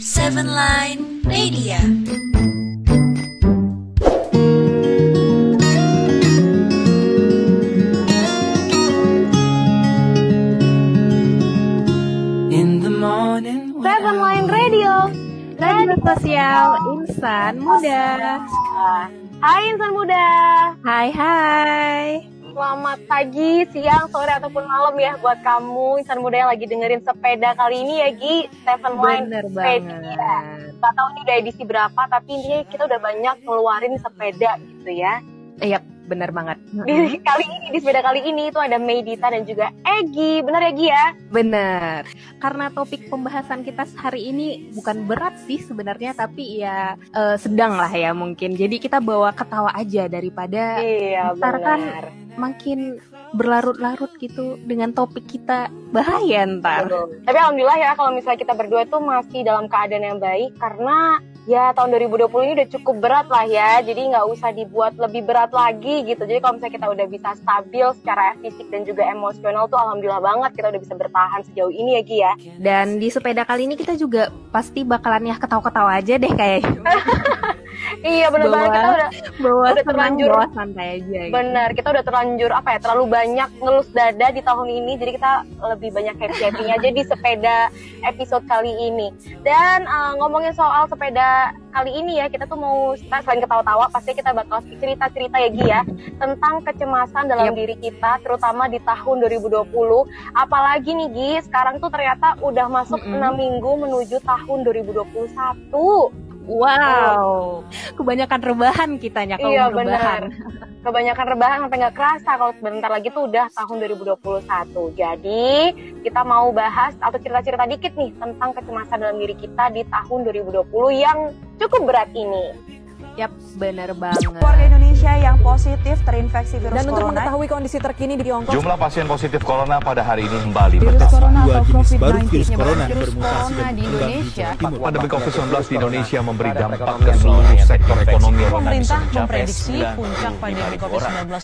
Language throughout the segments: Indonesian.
Seven Line Media. In the morning when Seven Line Radio. Radio Sosial Insan Muda. Hai Insan Muda. Hai hai Selamat pagi, siang, sore, ataupun malam ya buat kamu Insan Muda yang lagi dengerin sepeda kali ini ya Gi. Seven Line Bener Media banget. Gak tau ini udah edisi berapa tapi intinya kita udah banyak ngeluarin sepeda gitu ya. Iya bener banget. Di kali ini, di sepeda kali ini itu ada Medita dan juga Egi. Bener ya Gi ya? Bener Karena topik pembahasan kita hari ini bukan berat sih sebenarnya Tapi ya eh, sedang lah ya mungkin. Jadi kita bawa ketawa aja daripada Iya ntar kan benar. makin berlarut-larut gitu dengan topik kita bahaya ntar. Betul. Tapi alhamdulillah ya kalau misalnya kita berdua tuh masih dalam keadaan yang baik karena ya tahun 2020 ini udah cukup berat lah ya. Jadi nggak usah dibuat lebih berat lagi gitu. Jadi kalau misalnya kita udah bisa stabil secara fisik dan juga emosional tuh alhamdulillah banget kita udah bisa bertahan sejauh ini ya Gi ya. Dan di sepeda kali ini kita juga pasti bakalan ya ketawa-ketawa aja deh kayaknya Iya bener banget kita udah Bawa Udah terlanjur. bawa santai aja gitu. bener kita udah terlanjur apa ya terlalu banyak ngelus dada di tahun ini jadi kita lebih banyak happy happynya aja di sepeda episode kali ini dan uh, ngomongin soal sepeda kali ini ya kita tuh mau kita selain ketawa-tawa pasti kita bakal cerita-cerita ya Gi ya tentang kecemasan dalam Yep. diri kita terutama di tahun 2020 apalagi nih Gi sekarang tuh ternyata udah masuk Mm-mm. 6 minggu menuju tahun 2021 Wow, kebanyakan rebahan kitanya kalau Iya rebahan. benar. Kebanyakan rebahan sampai nggak kerasa kalau sebentar lagi tuh udah tahun 2021. Jadi kita mau bahas atau cerita-cerita dikit nih tentang kecemasan dalam diri kita di tahun 2020 yang cukup berat ini. Yap, bener banget. warga Indonesia yang positif terinfeksi virus Dan untuk corona. mengetahui kondisi terkini di Tiongkok, Jumlah pasien positif corona pada hari ini kembali virus bertambah. corona Dua atau jenis baru COVID-19 virus corona virus bermutasi corona dan di Indonesia. Pandemi COVID-19 di Indonesia memberi dampak ke seluruh sektor ekonomi. Pemerintah memprediksi puncak pandemi COVID-19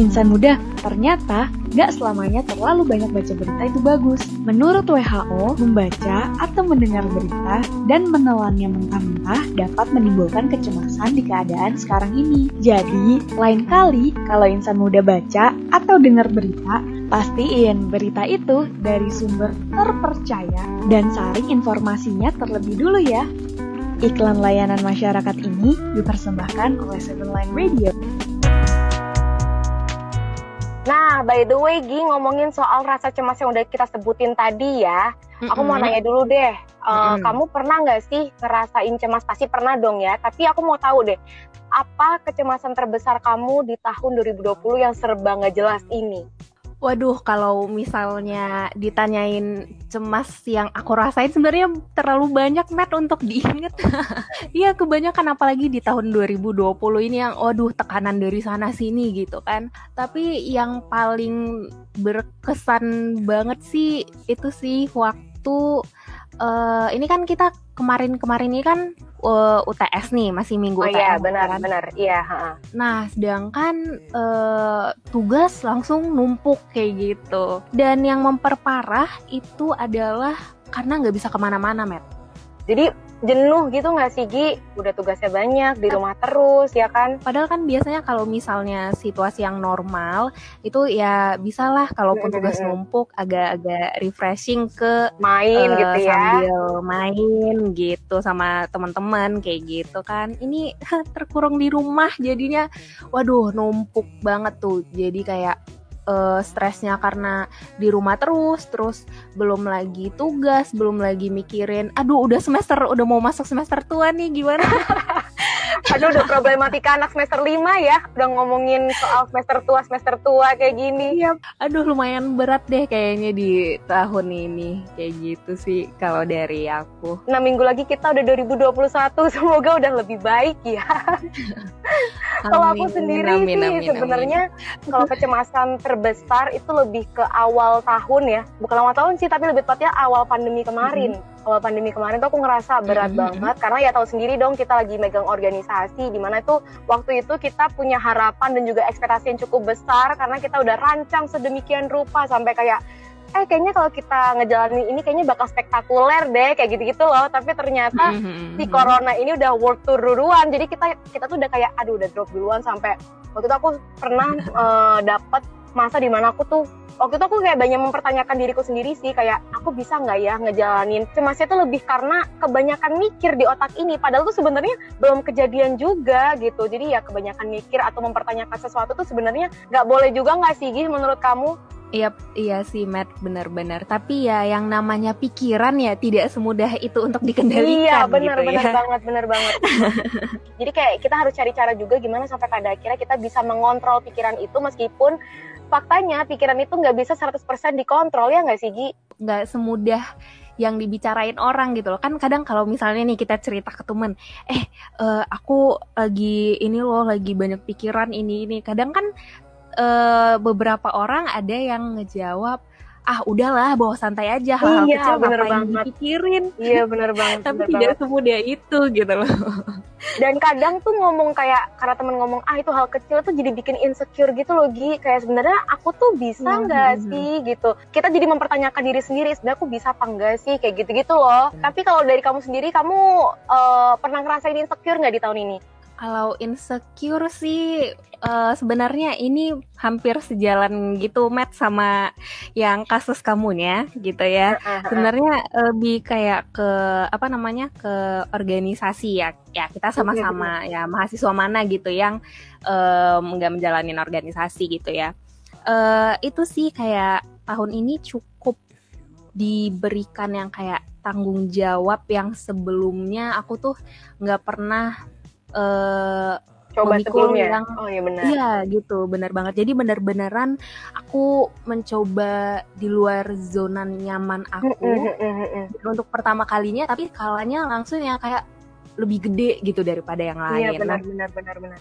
Insan muda, ternyata gak selamanya terlalu banyak baca berita itu bagus. Menurut WHO, membaca atau mendengar berita dan menelannya mentah-mentah dapat menimbulkan kecemasan di keadaan sekarang ini. Jadi, lain kali kalau insan muda baca atau dengar berita, pastiin berita itu dari sumber terpercaya dan saring informasinya terlebih dulu ya. Iklan layanan masyarakat ini dipersembahkan oleh Seven Line Radio. Nah, by the way, Gi ngomongin soal rasa cemas yang udah kita sebutin tadi ya. Aku mau nanya dulu deh, eh, Mm-mm. kamu pernah nggak sih ngerasain cemas? Pasti pernah dong ya. Tapi aku mau tahu deh, apa kecemasan terbesar kamu di tahun 2020 yang serba nggak jelas ini? Waduh, kalau misalnya ditanyain cemas yang aku rasain sebenarnya terlalu banyak Matt untuk diinget. Iya, kebanyakan apalagi di tahun 2020 ini yang waduh tekanan dari sana sini gitu kan. Tapi yang paling berkesan banget sih itu sih waktu eh, ini kan kita kemarin-kemarin ini kan eh, UTS nih, masih minggu Oh UTS iya, benar, kan. benar. Iya, ha-ha. Nah, sedangkan eh, tugas langsung numpuk kayak gitu. Dan yang memperparah itu adalah karena nggak bisa ke mana-mana, Matt. Jadi jenuh gitu nggak sih Gi? Udah tugasnya banyak di rumah terus ya kan? Padahal kan biasanya kalau misalnya situasi yang normal itu ya bisalah kalaupun tugas numpuk agak-agak refreshing ke Main eh, gitu ya? sambil main gitu sama teman-teman kayak gitu kan. Ini terkurung di rumah jadinya waduh numpuk banget tuh. Jadi kayak eh, stresnya karena di rumah terus, terus belum lagi tugas, belum lagi mikirin, aduh udah semester, udah mau masuk semester tua nih gimana? Aduh udah problematika anak semester 5 ya. Udah ngomongin soal semester tua, semester tua kayak gini. Iya, aduh lumayan berat deh kayaknya di tahun ini kayak gitu sih kalau dari aku. Nah minggu lagi kita udah 2021 semoga udah lebih baik ya. kalau aku sendiri amin, sih sebenarnya kalau kecemasan terbesar itu lebih ke awal tahun ya bukan awal tahun sih tapi lebih tepatnya awal pandemi kemarin awal pandemi kemarin tuh aku ngerasa berat Mhm. banget karena ya tahu sendiri dong kita lagi megang organisasi di mana itu waktu itu kita punya harapan dan juga ekspektasi yang cukup besar karena kita udah rancang sedemikian rupa sampai kayak eh kayaknya kalau kita ngejalanin ini kayaknya bakal spektakuler deh kayak gitu-gitu loh tapi ternyata Mhm. si corona ini udah world tour duluan jadi kita kita tuh udah kayak aduh udah drop duluan sampai waktu itu aku pernah eh, dapat masa di mana aku tuh waktu itu aku kayak banyak mempertanyakan diriku sendiri sih kayak aku bisa nggak ya ngejalanin cemasnya tuh lebih karena kebanyakan mikir di otak ini padahal tuh sebenarnya belum kejadian juga gitu jadi ya kebanyakan mikir atau mempertanyakan sesuatu tuh sebenarnya nggak boleh juga nggak sih Gih menurut kamu Iya, iya sih Matt, benar-benar. Tapi ya yang namanya pikiran ya tidak semudah itu untuk dikendalikan Iya benar gitu benar ya. banget benar banget. Jadi kayak kita harus cari cara juga gimana sampai pada akhirnya kita bisa mengontrol pikiran itu meskipun faktanya pikiran itu nggak bisa 100% dikontrol ya nggak sih Gi? Nggak semudah yang dibicarain orang gitu loh. Kan kadang kalau misalnya nih kita cerita ke temen, eh eh, aku lagi ini loh, lagi banyak pikiran ini ini. Kadang kan eh, beberapa orang ada yang ngejawab, ah udahlah bawa santai aja hal-hal Iya, kecil bener ngapain banget. dipikirin. Iya benar banget. Tapi benar tidak banget. semudah itu gitu loh. Dan kadang tuh ngomong kayak karena temen ngomong ah itu hal kecil tuh jadi bikin insecure gitu loh Gi. Kayak sebenarnya aku tuh bisa nggak mhm. sih gitu. Kita jadi mempertanyakan diri sendiri sebenarnya aku bisa apa enggak sih kayak gitu-gitu loh. Tapi kalau dari kamu sendiri kamu eh, pernah ngerasain insecure nggak di tahun ini? Kalau insecure sih eh, sebenarnya ini hampir sejalan gitu Matt sama yang kasus kamunya gitu ya. Sebenarnya lebih kayak ke apa namanya ke organisasi ya. Ya kita sama-sama ya mahasiswa mana gitu yang nggak menjalanin organisasi gitu ya. Eh itu sih kayak tahun ini cukup diberikan yang kayak tanggung jawab yang sebelumnya aku tuh nggak pernah eh Coba sebelumnya. yang- Oh iya benar. Iya gitu, benar banget. Jadi benar-beneran aku mencoba di luar zona nyaman aku Mm, mm, mm, mm. Dan untuk pertama kalinya, tapi skalanya langsung yang kayak lebih gede gitu daripada yang lain. Iya benar Nah, benar benar benar.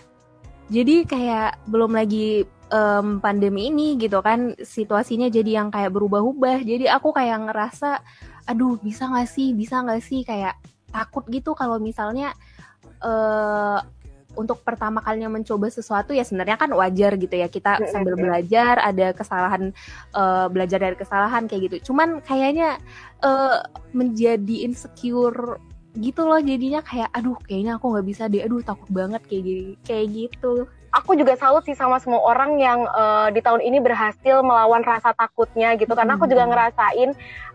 jadi kayak belum lagi em, pandemi ini gitu kan, situasinya jadi yang kayak berubah-ubah. Jadi aku kayak ngerasa, aduh bisa nggak sih, bisa nggak sih kayak takut gitu kalau misalnya eh untuk pertama kalinya mencoba sesuatu ya sebenarnya kan wajar gitu ya. Kita sambil belajar ada kesalahan eh, belajar dari kesalahan kayak gitu. Cuman kayaknya eh, menjadi insecure gitu loh jadinya kayak aduh kayaknya aku nggak bisa deh aduh takut banget kayak gini kayak gitu aku juga salut sih sama semua orang yang eh, di tahun ini berhasil melawan rasa takutnya gitu. Karena aku juga Hmm. ngerasain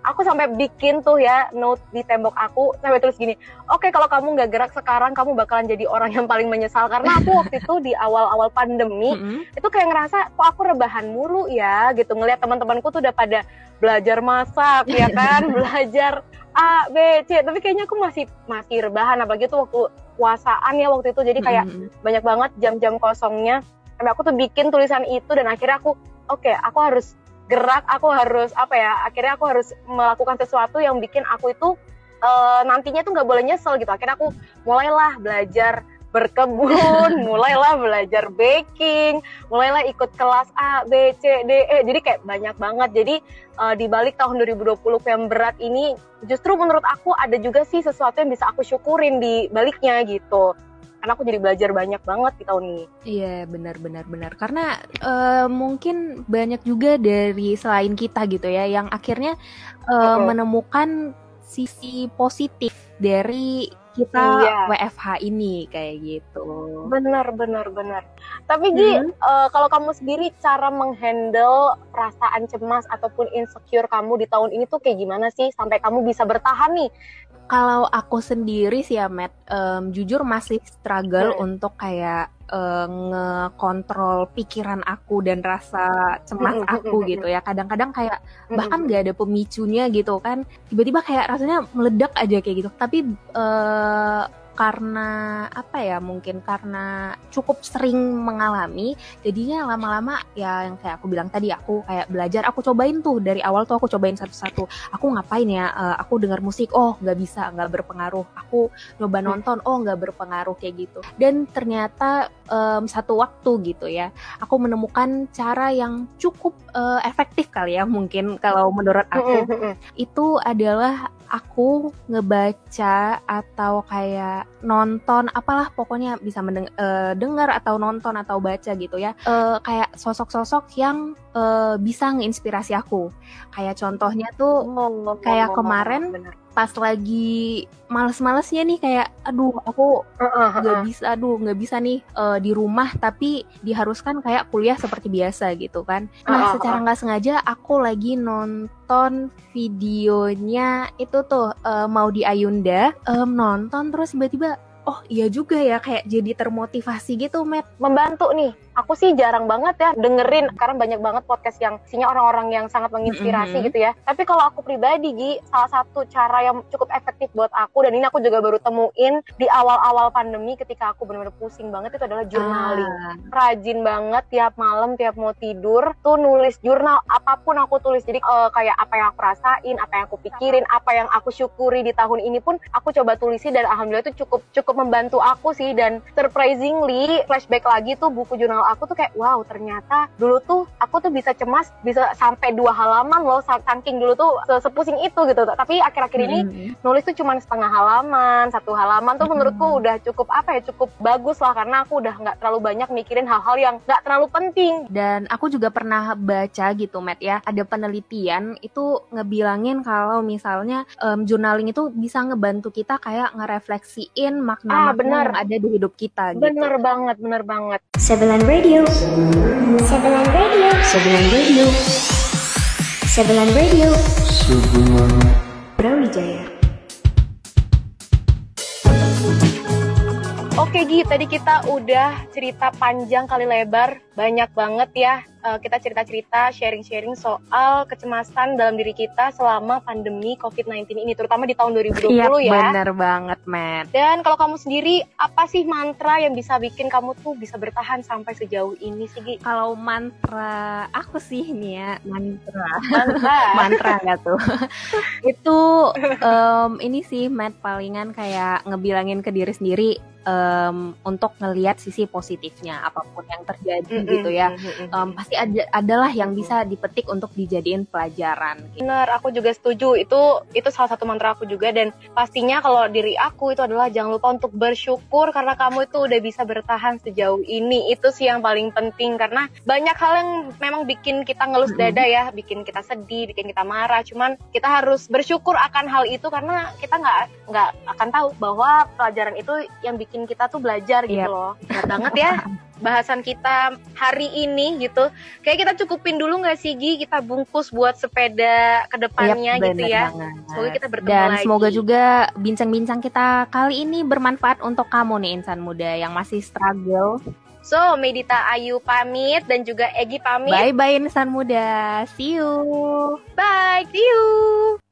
aku sampai bikin tuh ya note di tembok aku sampai tulis gini oke kalau kamu nggak gerak sekarang kamu bakalan jadi orang yang paling menyesal. Karena aku waktu itu di awal-awal pandemi Mm-mm. itu kayak ngerasa kok aku rebahan mulu ya? Gitu ngelihat teman-temanku tuh udah pada belajar masak ya kan? Belajar A B C. Tapi kayaknya aku masih masih rebahan apalagi tuh waktu puasaan ya waktu itu. Jadi kayak Mm-mm. banyak banget jam-jam kosongnya. Sampai aku tuh bikin tulisan itu dan akhirnya aku oke aku harus gerak aku harus apa ya akhirnya aku harus melakukan sesuatu yang bikin aku itu eh, nantinya tuh nggak boleh nyesel gitu. Akhirnya aku mulailah belajar berkebun mulailah belajar baking mulailah ikut kelas A B C D E. Jadi kayak banyak banget. Jadi eh, di balik tahun 2020 yang berat ini justru menurut aku ada juga sih sesuatu yang bisa aku syukurin di baliknya gitu. Karena aku jadi belajar banyak banget di tahun ini. Iya benar benar benar. Karena eh, mungkin banyak juga dari selain kita gitu ya yang akhirnya eh, Mm-mm. menemukan sisi positif dari kita Iya. WFH ini kayak gitu. benar benar benar tapi Gi Hmm. eh, kalau kamu sendiri cara menghandle perasaan cemas ataupun insecure kamu di tahun ini tuh kayak gimana sih sampai kamu bisa bertahan nih Kalau aku sendiri sih ya Matt, em, jujur masih struggle Hmm. untuk kayak eh, ngekontrol pikiran aku dan rasa cemas aku gitu ya. Kadang-kadang kayak bahkan nggak ada pemicunya gitu kan. Tiba-tiba kayak rasanya meledak aja kayak gitu. Tapi eh, karena apa ya mungkin karena cukup sering mengalami jadinya lama-lama ya yang kayak aku bilang tadi aku kayak belajar aku cobain tuh dari awal tuh aku cobain satu-satu aku ngapain ya uh, aku dengar musik oh nggak bisa nggak berpengaruh aku coba Hmm. nonton oh nggak berpengaruh kayak gitu dan ternyata um, satu waktu gitu ya aku menemukan cara yang cukup uh, efektif kali ya mungkin kalau menurut aku Mm-mm, mm-mm. itu adalah aku ngebaca atau kayak nonton apalah pokoknya bisa mendeng- eh, dengar atau nonton atau baca gitu ya. Eh, kayak sosok-sosok yang eh, bisa ngeinspirasi aku. Kayak contohnya tuh Oh, Kayak oh, oh, kemarin, bener. Pas lagi males-malesnya nih kayak aduh aku nggak heeh. bisa aduh nggak bisa nih eh, di rumah tapi diharuskan kayak kuliah seperti biasa gitu kan Ah, ah, nah ah. secara nggak sengaja aku lagi nonton videonya itu tuh eh, mau di Ayunda em, nonton terus tiba-tiba oh iya juga ya kayak jadi termotivasi gitu Matt membantu nih. Aku sih jarang banget ya dengerin karena banyak banget podcast yang isinya orang-orang yang sangat menginspirasi Mhm. gitu ya. Tapi kalau aku pribadi Gi, salah satu cara yang cukup efektif buat aku dan ini aku juga baru temuin di awal-awal pandemi ketika aku benar-benar pusing banget itu adalah journaling. Ah, Rajin banget tiap malam tiap mau tidur tuh nulis jurnal apa pun aku tulis. Jadi eh, kayak apa yang aku rasain, apa yang aku pikirin, apa yang aku syukuri di tahun ini pun aku coba tulisin dan alhamdulillah itu cukup cukup membantu aku sih dan surprisingly flashback lagi tuh buku jurnal aku tuh kayak wow ternyata dulu tuh aku tuh bisa cemas bisa sampai dua halaman loh sa- saking dulu tuh se- sepusing itu gitu tapi akhir-akhir ini mm-mm. nulis tuh cuma setengah halaman satu halaman tuh menurutku udah cukup apa ya cukup bagus lah karena aku udah nggak terlalu banyak mikirin hal-hal yang nggak terlalu penting Dan aku juga pernah baca gitu, Matt ya. Ada penelitian itu ngebilangin kalau misalnya em, journaling itu bisa ngebantu kita kayak ngerefleksiin Ah, makna-makna benar. yang ada di hidup kita gitu. bener banget bener banget Sebelan Radio. Sebelan Radio. Sebelan Radio. Sebelan Radio. Brawijaya. Oke Gi, tadi kita udah cerita panjang kali lebar, banyak banget ya eh, kita cerita-cerita, sharing-sharing soal kecemasan dalam diri kita selama pandemi COVID-19 ini, terutama di tahun 2020 Iya, ya. bener banget, Matt. Dan kalau kamu sendiri, apa sih mantra yang bisa bikin kamu tuh bisa bertahan sampai sejauh ini sih Gi? Kalau mantra aku sih nih ya, mantra. Mantra. mantra nggak tuh? itu em, ini sih Matt palingan kayak ngebilangin ke diri sendiri em, untuk ngelihat sisi positifnya apa pun yang terjadi Mm-mm, gitu ya. Em, pasti ada adalah yang bisa dipetik untuk dijadiin pelajaran. Gitu. Bener, aku juga setuju. Itu itu salah satu mantra aku juga dan pastinya kalau diri aku itu adalah jangan lupa untuk bersyukur karena kamu itu udah bisa bertahan sejauh ini. Itu sih yang paling penting karena banyak hal yang memang bikin kita ngelus dada ya, bikin kita sedih, bikin kita marah. Cuman kita harus bersyukur akan hal itu karena kita nggak nggak akan tahu bahwa pelajaran itu yang bikin kita tuh belajar gitu Yap. loh. Berat banget ya bahasan kita hari ini gitu. Kayak kita cukupin dulu nggak sih Gi? Kita bungkus buat sepeda ke depannya Yap, gitu ya. banget. Semoga kita bertemu Dan lagi. semoga juga bincang-bincang kita kali ini bermanfaat untuk kamu nih insan muda yang masih struggle. So, Medita Ayu pamit dan juga Egi pamit. Bye bye insan muda. See you. Bye. See you.